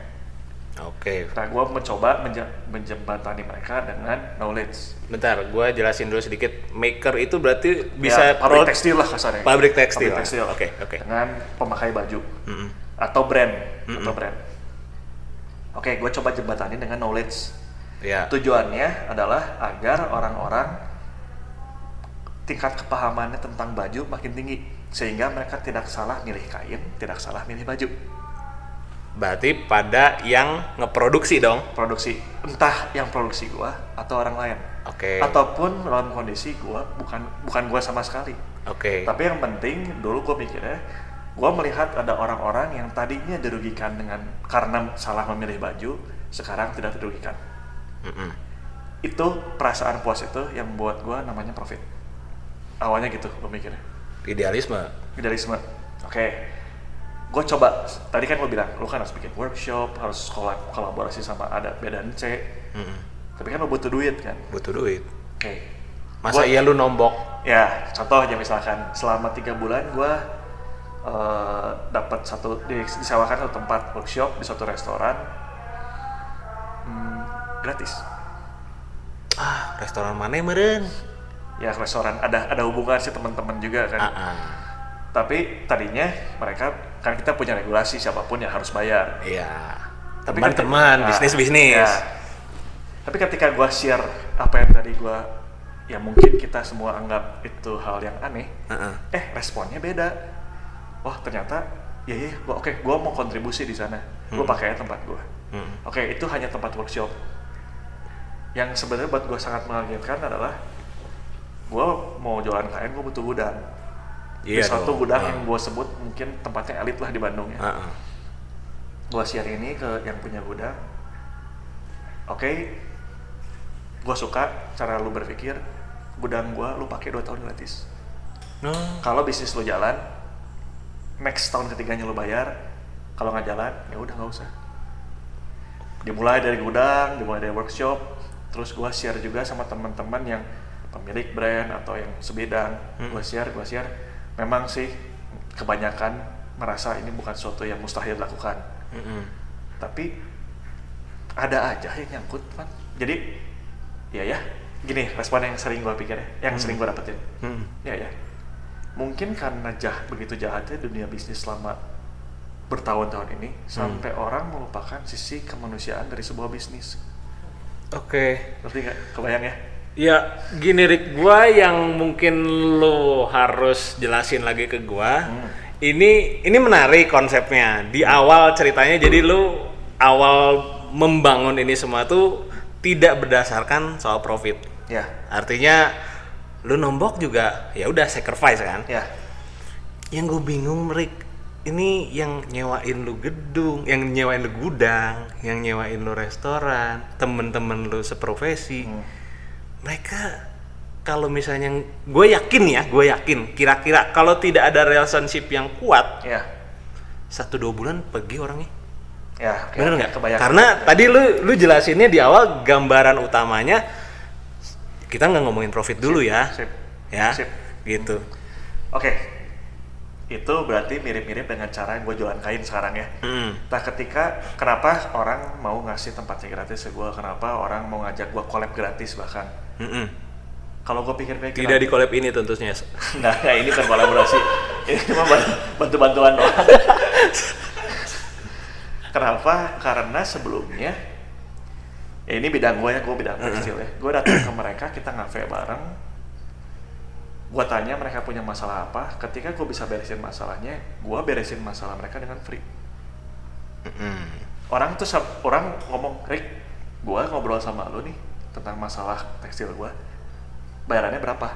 Oke. Nah, gue mencoba menje- menjembatani mereka dengan knowledge. Bentar, gua jelasin dulu sedikit. Maker itu berarti bisa ya, pabrik tekstil lah kasarnya. Pabrik tekstil. Pabrik tekstil. Oke, oke. Dengan pemakai baju Mm-mm. atau brand Mm-mm. atau brand. Oke, gue coba jembatani dengan knowledge. Ya. Tujuannya adalah agar orang-orang tingkat kepahamannya tentang baju makin tinggi sehingga mereka tidak salah milih kain, tidak salah milih baju. Berarti pada yang ngeproduksi dong. Produksi entah yang produksi gua atau orang lain. Oke. Ataupun dalam kondisi gua bukan bukan gua sama sekali. Oke. Tapi yang penting dulu gue mikirnya, gue melihat ada orang-orang yang tadinya dirugikan dengan karena salah memilih baju, sekarang tidak dirugikan. Mm-mm. Itu perasaan puas itu yang buat gue namanya profit. Awalnya gitu gue mikirnya. Idealisme. Idealisme. Oke. Gue coba, tadi kan gue bilang, lu kan harus bikin workshop, harus kolab- kolaborasi sama ada B dan C. Mm-mm. Tapi kan lu butuh duit kan. Butuh duit. Oke. Masa Gua- iya lu nombok? Ya, contoh aja misalkan selama tiga bulan gue eh, dapat satu di- disewakan satu tempat workshop di suatu restoran hmm, gratis. Ah, restoran mana meren? Ya restoran ada ada hubungan sih teman-teman juga kan. Ah. Tapi tadinya mereka kan kita punya regulasi siapa pun yang harus bayar. Iya. Tapi Teman-teman, bisnis-bisnis. ya. Tapi ketika gua share apa yang tadi gua ya mungkin kita semua anggap itu hal yang aneh, Heeh. eh responnya beda. Wah ternyata ya ya gua oke gua mau kontribusi di sana. Gua Hmm. pakai tempat gua. Hmm. Oke itu hanya tempat workshop. Yang sebenarnya buat gua sangat mengagetkan adalah gua mau jualan kain gua butuh gudang. Iya di suatu dong. gudang Ah. yang gua sebut mungkin tempatnya elit lah di Bandung ya Ah, ah. gua share ini ke yang punya gudang oke gua suka cara lu berpikir gudang gua lu pakai dua tahun gratis No. kalau bisnis lu jalan next tahun ketiganya lu bayar kalau nggak jalan ya udah nggak usah dimulai dari gudang dimulai dari workshop terus gua share juga sama teman-teman yang pemilik brand atau yang sebidang Hmm. gua share gua share memang sih kebanyakan merasa ini bukan sesuatu yang mustahil dilakukan. Mm-mm. tapi ada aja yang nyangkut kan jadi ya ya. Gini respon yang sering gua pikir ya yang Hmm. sering gua dapetin. Hmm. ya ya. Mungkin karena jah begitu jahatnya dunia bisnis selama bertahun-tahun ini sampai orang melupakan sisi kemanusiaan dari sebuah bisnis. Oke. ngerti nggak? Kebayang ya Ya, gini Rick, gua yang mungkin lu harus jelasin lagi ke gua. Hmm. Ini ini menarik konsepnya. Di awal ceritanya jadi lu awal membangun ini semua tuh tidak berdasarkan soal profit. ya Artinya lu nombok juga ya udah sacrifice kan. ya Yang gue bingung Rick, ini yang nyewain lu gedung, yang nyewain lu gudang, yang nyewain lu restoran, temen-temen lu seprofesi Hmm. Mereka kalau misalnya gue yakin ya gue yakin kira-kira kalau tidak ada relationship yang kuat ya. satu dua bulan pergi orangnya. Ya bener oke, nggak? kebayang. Karena tadi lu lu jelasinnya di awal gambaran utamanya kita nggak ngomongin profit dulu ya. sip. Ya Sip. gitu. Oke. Itu berarti mirip-mirip dengan cara gue jualan kain sekarang ya. Hmm. Nah ketika kenapa orang mau ngasih tempatnya gratis ke gue, kenapa orang mau ngajak gue collab gratis bahkan. Mm-mm. Kalau gue pikir-pikir, tidak di collab ini tentunya nah ya ini kan kolaborasi, ini cuma ban- bantu-bantuan doang. kenapa? Karena sebelumnya, ya ini bidang gue ya, gue bidang tekstil ya. Gue datang ke mereka, kita ngafe bareng. Gue tanya mereka punya masalah apa, ketika gue bisa beresin masalahnya, gue beresin masalah mereka dengan free. Orang tuh orang ngomong Rick gua ngobrol sama lu nih tentang masalah tekstil gua bayarannya berapa?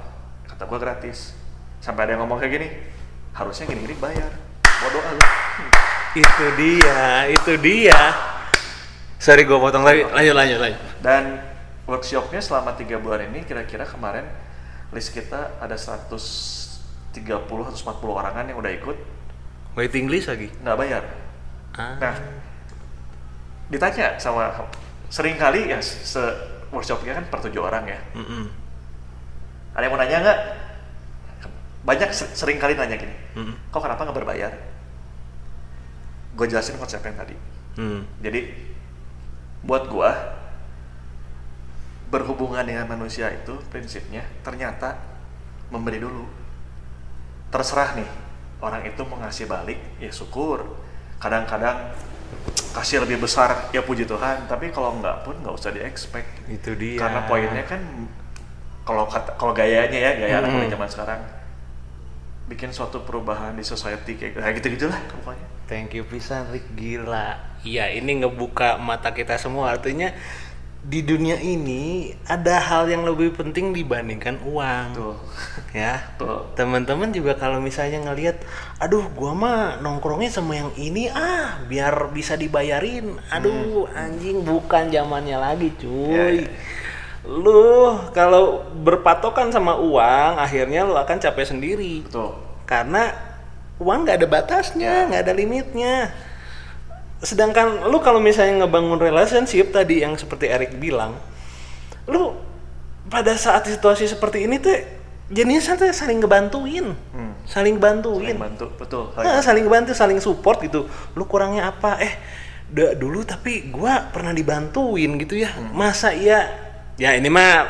Kata gua gratis. Sampai ada yang ngomong kayak gini harusnya gini-gini bayar. Bodoh ah itu dia itu dia. Sorry gue potong lagi. Lanjut lanjut lanjut. Dan workshopnya selama tiga bulan ini kira-kira kemarin list kita ada 130 140 orangan yang udah ikut. Waiting list lagi? Nggak bayar. Ah. nah ditanya sama sering kali ya se workshopnya kan per tujuh orang ya Mm-mm. ada yang mau nanya nggak banyak se- sering kali nanya gini Mm-mm. kok kenapa nggak berbayar gue jelasin konsepnya tadi Hmm. jadi buat gua berhubungan dengan manusia itu prinsipnya ternyata memberi dulu terserah nih orang itu mau ngasih balik ya syukur kadang-kadang kasih lebih besar ya puji Tuhan. Tapi kalau nggak pun nggak usah di expect itu dia. Karena poinnya kan kalau kalau gayanya ya gaya anak Hmm. muda zaman sekarang bikin suatu perubahan di society kayak kayak gitu gitulah pokoknya. Thank you pisan Rick gila. Iya, ini ngebuka mata kita semua. Artinya di dunia ini ada hal yang lebih penting dibandingkan uang. tuh Ya. tuh Teman-teman juga kalau misalnya ngelihat, aduh gua mah nongkrongnya sama yang ini ah, biar bisa dibayarin. Aduh, anjing bukan zamannya lagi, Ya, cuy. ya. Lu kalau berpatokan sama uang, akhirnya lu akan capek sendiri betul karena uang nggak ada batasnya Ya. nggak ada limitnya sedangkan lu kalau misalnya ngebangun relationship tadi yang seperti Erik bilang lu pada saat situasi seperti ini tuh jenisnya tuh saling ngebantuin. Hmm. saling bantuin. Saling bantu betul. Nah, saling bantu saling support gitu. Lu kurangnya apa? Eh da- dulu tapi gua pernah dibantuin gitu ya. Hmm. masa iya? Ya ini mah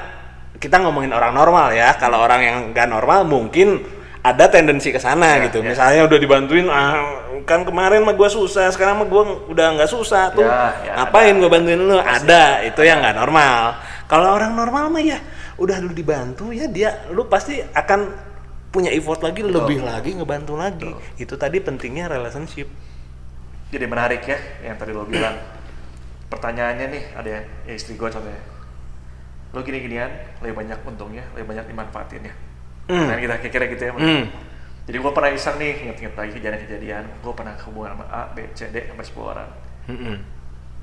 kita ngomongin orang normal ya. Kalau orang yang nggak normal mungkin ada tendensi ke sana Ya, gitu. ya. misalnya udah dibantuin ah kan kemarin mah gua susah sekarang mah gua udah nggak susah tuh. Ya, ya, ngapain gua bantuin lu? Pasti. ada itu yang nggak normal. Kalau orang normal mah ya udah lu dibantu ya dia lu pasti akan punya effort lagi lebih lagi ngebantu lagi. Itu tadi pentingnya relationship. Jadi menarik ya yang tadi lo bilang. Pertanyaannya nih ada yang ya istri gue contohnya. Lo gini-ginian lebih banyak untungnya lebih banyak dimanfaatin ya Hmm. nah kita kira gitu ya Hmm. jadi gue pernah iseng nih inget-inget lagi kejadian-kejadian. Gue pernah hubungan sama A, B, C, D sampai 10 orang.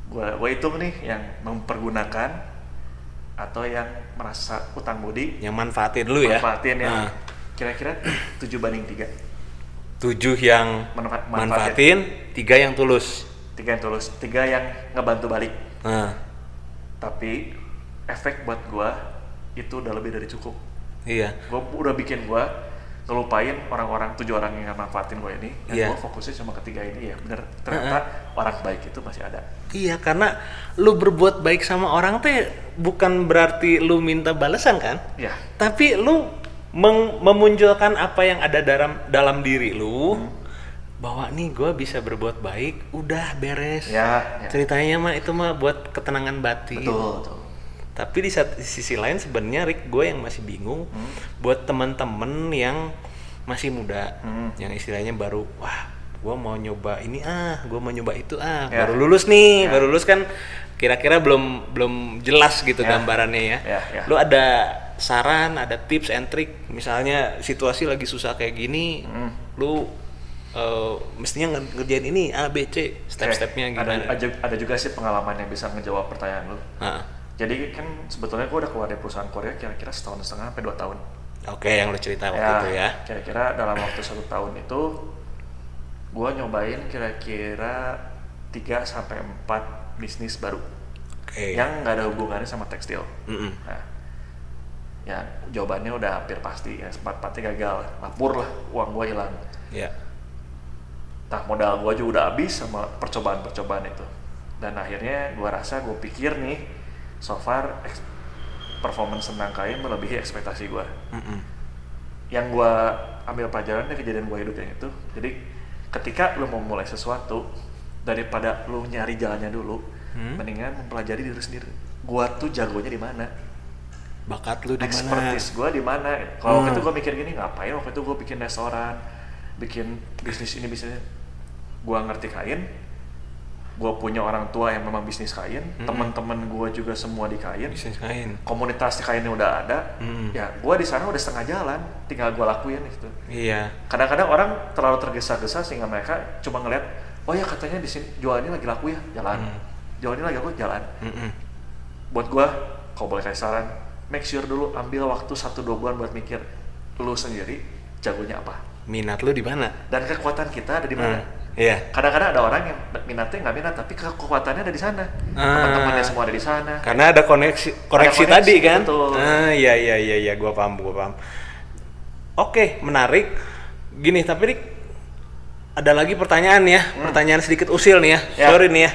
Gue gue hitung nih yang mempergunakan atau yang merasa utang budi. Yang manfaatin lu ya? Manfaatin ya. Nah, kira-kira 7 banding 3 tujuh yang Manfa- manfaatin. tiga yang tulus. Tiga yang tulus tiga yang ngebantu balik. Nah tapi efek buat gua itu udah lebih dari cukup iya. Gua udah bikin gua ngelupain orang-orang tujuh orang yang manfaatin gua ini. Dan Iya. gua fokusnya cuma ketiga ini ya. Bener ternyata orang baik itu masih ada. Iya karena lu berbuat baik sama orang teh bukan berarti lu minta balasan kan? Ya tapi lu meng- memunculkan apa yang ada dalam dalam diri lu Hmm. bahwa nih gue bisa berbuat baik udah beres. Ya, ya. ceritanya mah itu mah buat ketenangan batin. Betul betul tapi di, sisi lain sebenarnya Rick gue yang masih bingung Hmm. buat temen-temen yang masih muda Hmm. yang istilahnya baru wah gue mau nyoba ini ah gue mau nyoba itu ah Ya. baru lulus nih Ya. baru lulus kan kira-kira belum belum jelas gitu Ya. gambarannya ya. Ya, ya. lu ada saran ada tips and trick misalnya situasi lagi susah kayak gini Hmm. lu eh, mestinya nge- ngerjain ini A B C step-stepnya Oke, ada, gimana ada, ada juga sih pengalaman yang bisa ngejawab pertanyaan lu Ah, jadi kan sebetulnya gua udah keluar dari perusahaan Korea kira-kira setahun setengah sampai dua tahun oke yang lu cerita waktu itu ya Kira-kira dalam waktu satu tahun itu, gua nyobain kira-kira 3 sampai 4 bisnis baru oke yang nggak ada hubungannya sama tekstil. Mm-mm. Nah, ya jawabannya udah hampir pasti ya, sempat empatnya gagal, lapur lah, uang gua hilang. ya Nah modal gua juga udah habis sama percobaan-percobaan itu. Dan akhirnya gua rasa gua pikir nih, so far performance tentang kain melebihi ekspektasi gua. Mm-mm. yang gua ambil pelajaran dari kejadian gua hidup yang itu jadi ketika lu mau mulai sesuatu daripada lu nyari jalannya dulu Hmm. mendingan mempelajari diri sendiri gua tuh jagonya di mana bakat lu di mana expertise gua di mana kalau waktu Hmm. itu gua mikir gini ngapain waktu itu gua bikin restoran bikin bisnis ini bisnis gua ngerti kain gua punya orang tua yang memang bisnis kain Hmm. teman-teman gua juga semua di kain bisnis kain komunitas di kainnya udah ada Hmm. ya gua di sana udah setengah jalan tinggal gua lakuin gitu iya kadang-kadang orang terlalu tergesa-gesa sehingga mereka cuma ngeliat oh ya katanya di sini jual ini lagi laku ya jalan Hmm. jual ini lagi laku jalan Mm-mm. buat gua kalau boleh kasih saran make sure dulu ambil waktu satu dua bulan buat mikir lu sendiri jagonya apa minat lu di mana dan kekuatan kita ada di mana. Hmm, iya Kadang-kadang ada orang yang minatnya nggak minat, tapi kekuatannya ada di sana. Ah. Teman-temannya semua ada di sana. karena ada koneksi koneksi koneksi, tadi kan betul. ah iya iya iya iya gua paham gua paham oke menarik gini tapi Rik, ada lagi pertanyaan ya pertanyaan sedikit usil nih ya, Hmm. Ya. sorry nih ya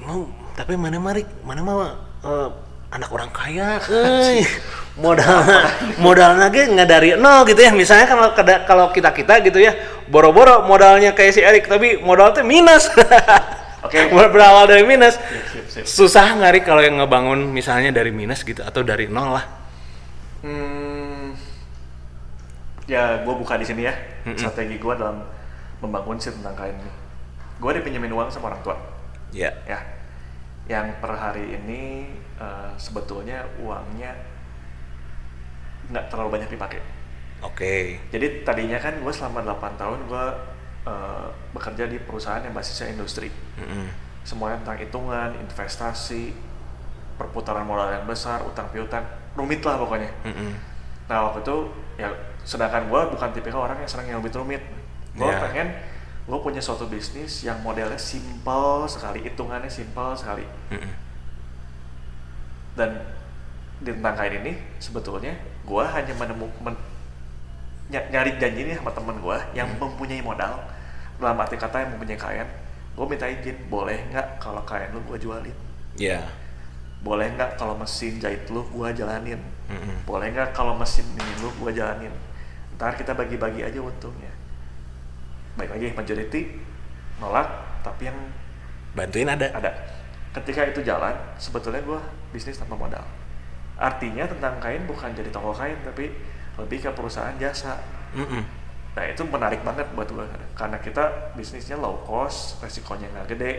mau tapi mana Marik mana mah eh, anak orang kaya euy. modal modalnya ge nggak dari nol gitu ya misalnya kalau kalau kita kita gitu ya boro-boro modalnya kayak si Erik tapi modalnya minus Oke. berawal dari minus Sip, sip. susah nggak Rik kalau yang ngebangun misalnya dari minus gitu atau dari nol lah Hmm, ya gue buka di sini ya Mm-mm. strategi gue dalam membangun si tentang kain ini. Gue dipinjemin uang sama orang tua, ya ya. Yang per hari ini eh, sebetulnya uangnya nggak terlalu banyak dipakai. Oke Jadi tadinya kan gue selama 8 tahun gue eh, bekerja di perusahaan yang basisnya industri. Mm-mm. Semuanya tentang hitungan, investasi, perputaran modal yang besar, utang piutang, rumit lah pokoknya. Mm-mm. Nah waktu itu ya sedangkan gue bukan tipikal orang yang senang yang rumit-rumit. Gue Iya. pengen gue punya suatu bisnis yang modelnya simple sekali, hitungannya simple sekali. Mm-mm. Dan di tentang kain ini sebetulnya gue hanya menemukan nyari janji nih sama temen gue yang Hmm. mempunyai modal dalam arti kata yang mempunyai kain gue minta izin boleh nggak kalau kain lu gue jualin? Ya boleh nggak kalau mesin jahit lu gue jalanin? Mm-mm. boleh nggak kalau mesin ini lu gue jalanin? Ntar kita bagi-bagi aja untungnya. Baik lagi majority nolak tapi yang bantuin ada. Ada. Ketika itu jalan sebetulnya gue bisnis tanpa modal. Artinya tentang kain bukan jadi toko kain tapi lebih ke perusahaan jasa Mm-mm. nah itu menarik banget buat gue karena kita bisnisnya low cost resikonya nggak gede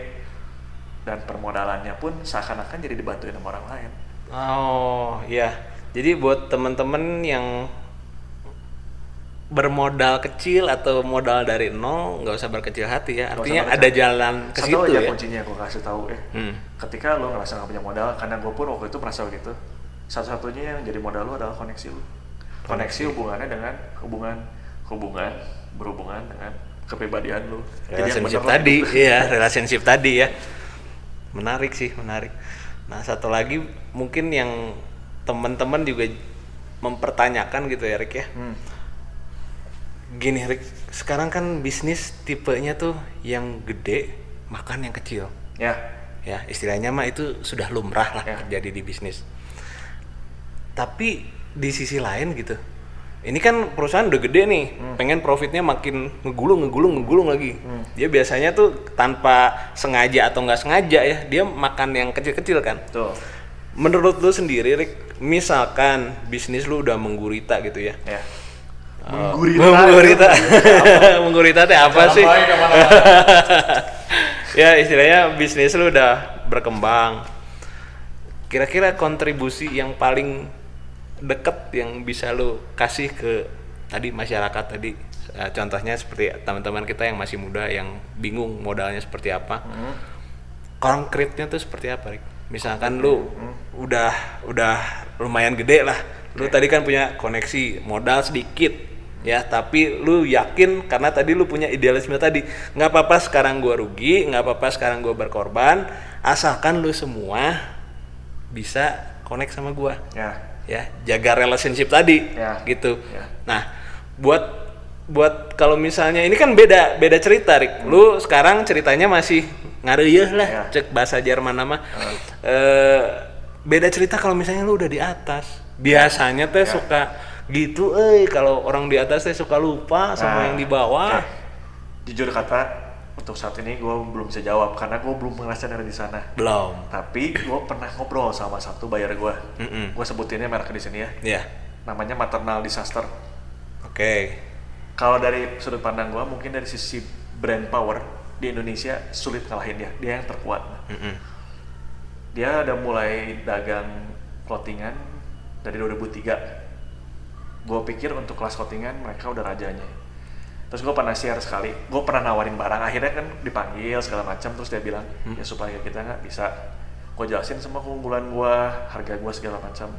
dan permodalannya pun seakan-akan jadi dibantuin sama orang lain Oh iya, jadi buat temen-temen yang bermodal kecil atau modal dari nol nggak usah berkecil hati ya. Artinya ada jalan ke Satu situ aja ya. kuncinya gue kasih tahu ya Hmm. ketika lo ngerasa nggak punya modal karena gue pun waktu itu merasa begitu satu-satunya yang jadi modal lo adalah koneksi lo koneksi hubungannya dengan hubungan hubungan berhubungan dengan kepribadian lo Relationship tadi, iya relationship tadi ya. Menarik sih, menarik. Nah satu lagi mungkin yang teman-teman juga mempertanyakan gitu ya Rick ya. hmm. Gini Rick, sekarang kan bisnis tipenya tuh yang gede makan yang kecil. ya ya istilahnya mah itu sudah lumrah lah Ya. terjadi di bisnis tapi di sisi lain gitu. Ini kan perusahaan udah gede nih pengen profitnya makin ngegulung ngegulung ngegulung lagi. Hmm. dia biasanya tuh tanpa sengaja atau nggak sengaja ya dia makan yang kecil-kecil kan. Tuh menurut lu sendiri Rick misalkan bisnis lu udah menggurita gitu ya. Ya. Eh, Menggurita. menggurita. Menggurita teh apa sih? ya istilahnya bisnis lu udah berkembang. Kira-kira kontribusi yang paling deket yang bisa lu kasih ke tadi masyarakat tadi. Eh, contohnya seperti teman-teman kita yang masih muda yang bingung modalnya seperti apa. Hmm. konkretnya tuh seperti apa Rik? misalkan lu udah udah lumayan gede lah. Lu tadi kan punya koneksi modal sedikit ya. Tapi lu yakin karena tadi lu punya idealisme tadi nggak apa-apa sekarang gua rugi nggak apa-apa sekarang gua berkorban asalkan lu semua bisa connect sama gua. Ya ya jaga relationship tadi Ya. gitu Ya. nah buat buat kalau misalnya ini kan beda beda cerita Rik lu sekarang ceritanya masih ngareyeh lah Ya. cek bahasa Jerman nama Eh, beda cerita kalau misalnya lu udah di atas biasanya teh Ya. suka gitu eh kalau orang di atas teh suka lupa sama Nah, yang di bawah oke. jujur kata untuk saat ini gue belum bisa jawab karena gue belum ngerasain ada di sana. Belum. Tapi gue pernah ngobrol sama satu bayar gue Mm-mm. gue sebutinnya merek di sini ya. Ya namanya maternal disaster. Oke. Kalau dari sudut pandang gue mungkin dari sisi brand power di Indonesia sulit ngalahin dia. Dia yang terkuat. Mm-mm. dia udah mulai dagang clothingan dari 2003 gue pikir untuk kelas clothingan mereka udah rajanya terus gue pernah share sekali. Gue pernah nawarin barang. Akhirnya kan dipanggil segala macam. Terus dia bilang ya supaya kita nggak bisa. Gue jelasin semua keunggulan gue harga gue segala macam.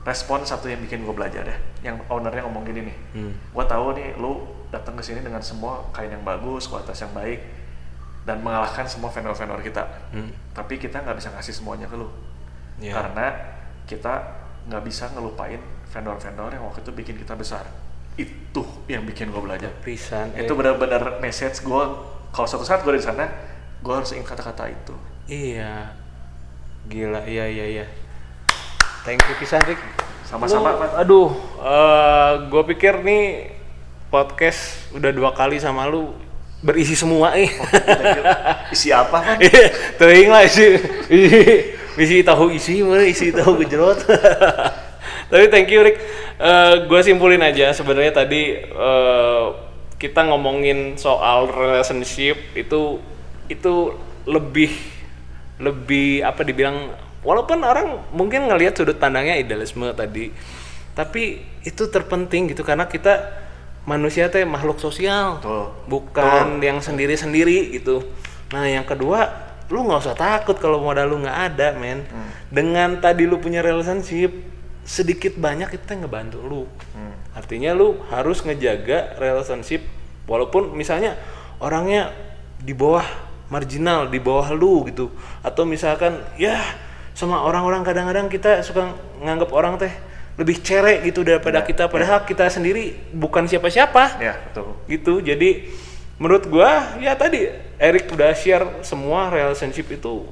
Respon satu yang bikin gue belajar ya. Yang ownernya ngomong gini nih Hmm. gue tahu nih lu datang ke sini dengan semua kain yang bagus kualitas yang baik dan mengalahkan semua vendor-vendor kita. Hmm. tapi kita nggak bisa ngasih semuanya ke lu. Iya. karena kita nggak bisa ngelupain vendor-vendor yang waktu itu bikin kita besar itu yang bikin gue belajar. Pisan itu benar-benar message gue kalau suatu saat gue di sana gue harus ingat kata-kata itu. Iya. Gila iya iya iya. Thank you pisan Rick Sama-sama, Lu- Pak. aduh gue pikir nih podcast udah dua kali sama lu berisi semua ih isi apa kan Teuing lah isi, isi, isi tahu isi mana isi tahu gejrot. Tapi thank you Rick. gue simpulin aja sebenarnya tadi eh, kita ngomongin soal relationship itu itu lebih lebih apa dibilang walaupun orang mungkin ngelihat sudut pandangnya idealisme tadi tapi itu terpenting gitu karena kita manusia teh makhluk sosial Betul. bukan yang sendiri-sendiri gitu. Nah yang kedua, lu nggak usah takut kalau modal lu nggak ada, men. Dengan tadi lu punya relationship, sedikit banyak itu ngebantu lu. Artinya lu harus ngejaga relationship, walaupun misalnya orangnya di bawah marginal, di bawah lu gitu, atau misalkan ya sama orang-orang kadang-kadang kita suka nganggap orang teh lebih cerek gitu daripada Ya, kita, padahal kita sendiri bukan siapa-siapa. Ya betul. Gitu. Jadi menurut gua ya tadi Erik udah share semua relationship itu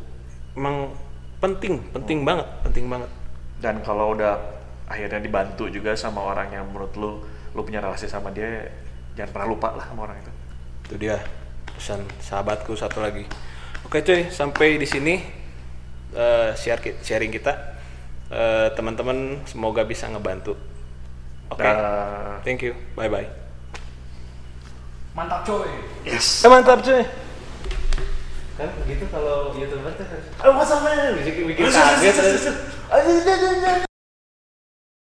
emang penting penting banget penting banget dan kalau udah akhirnya dibantu juga sama orang yang menurut lu lu punya relasi sama dia jangan pernah lupa lah sama orang itu. Itu dia pesan sahabatku satu lagi. Oke cuy sampai di sini eh, share ki- sharing kita. Eh, teman-teman semoga bisa ngebantu. Oke? Dah. thank you. Bye bye Mantap coy. yes. Eh, mantap cuy kan begitu kalau youtuber tuh harus oh masa mana bikin bikin kaget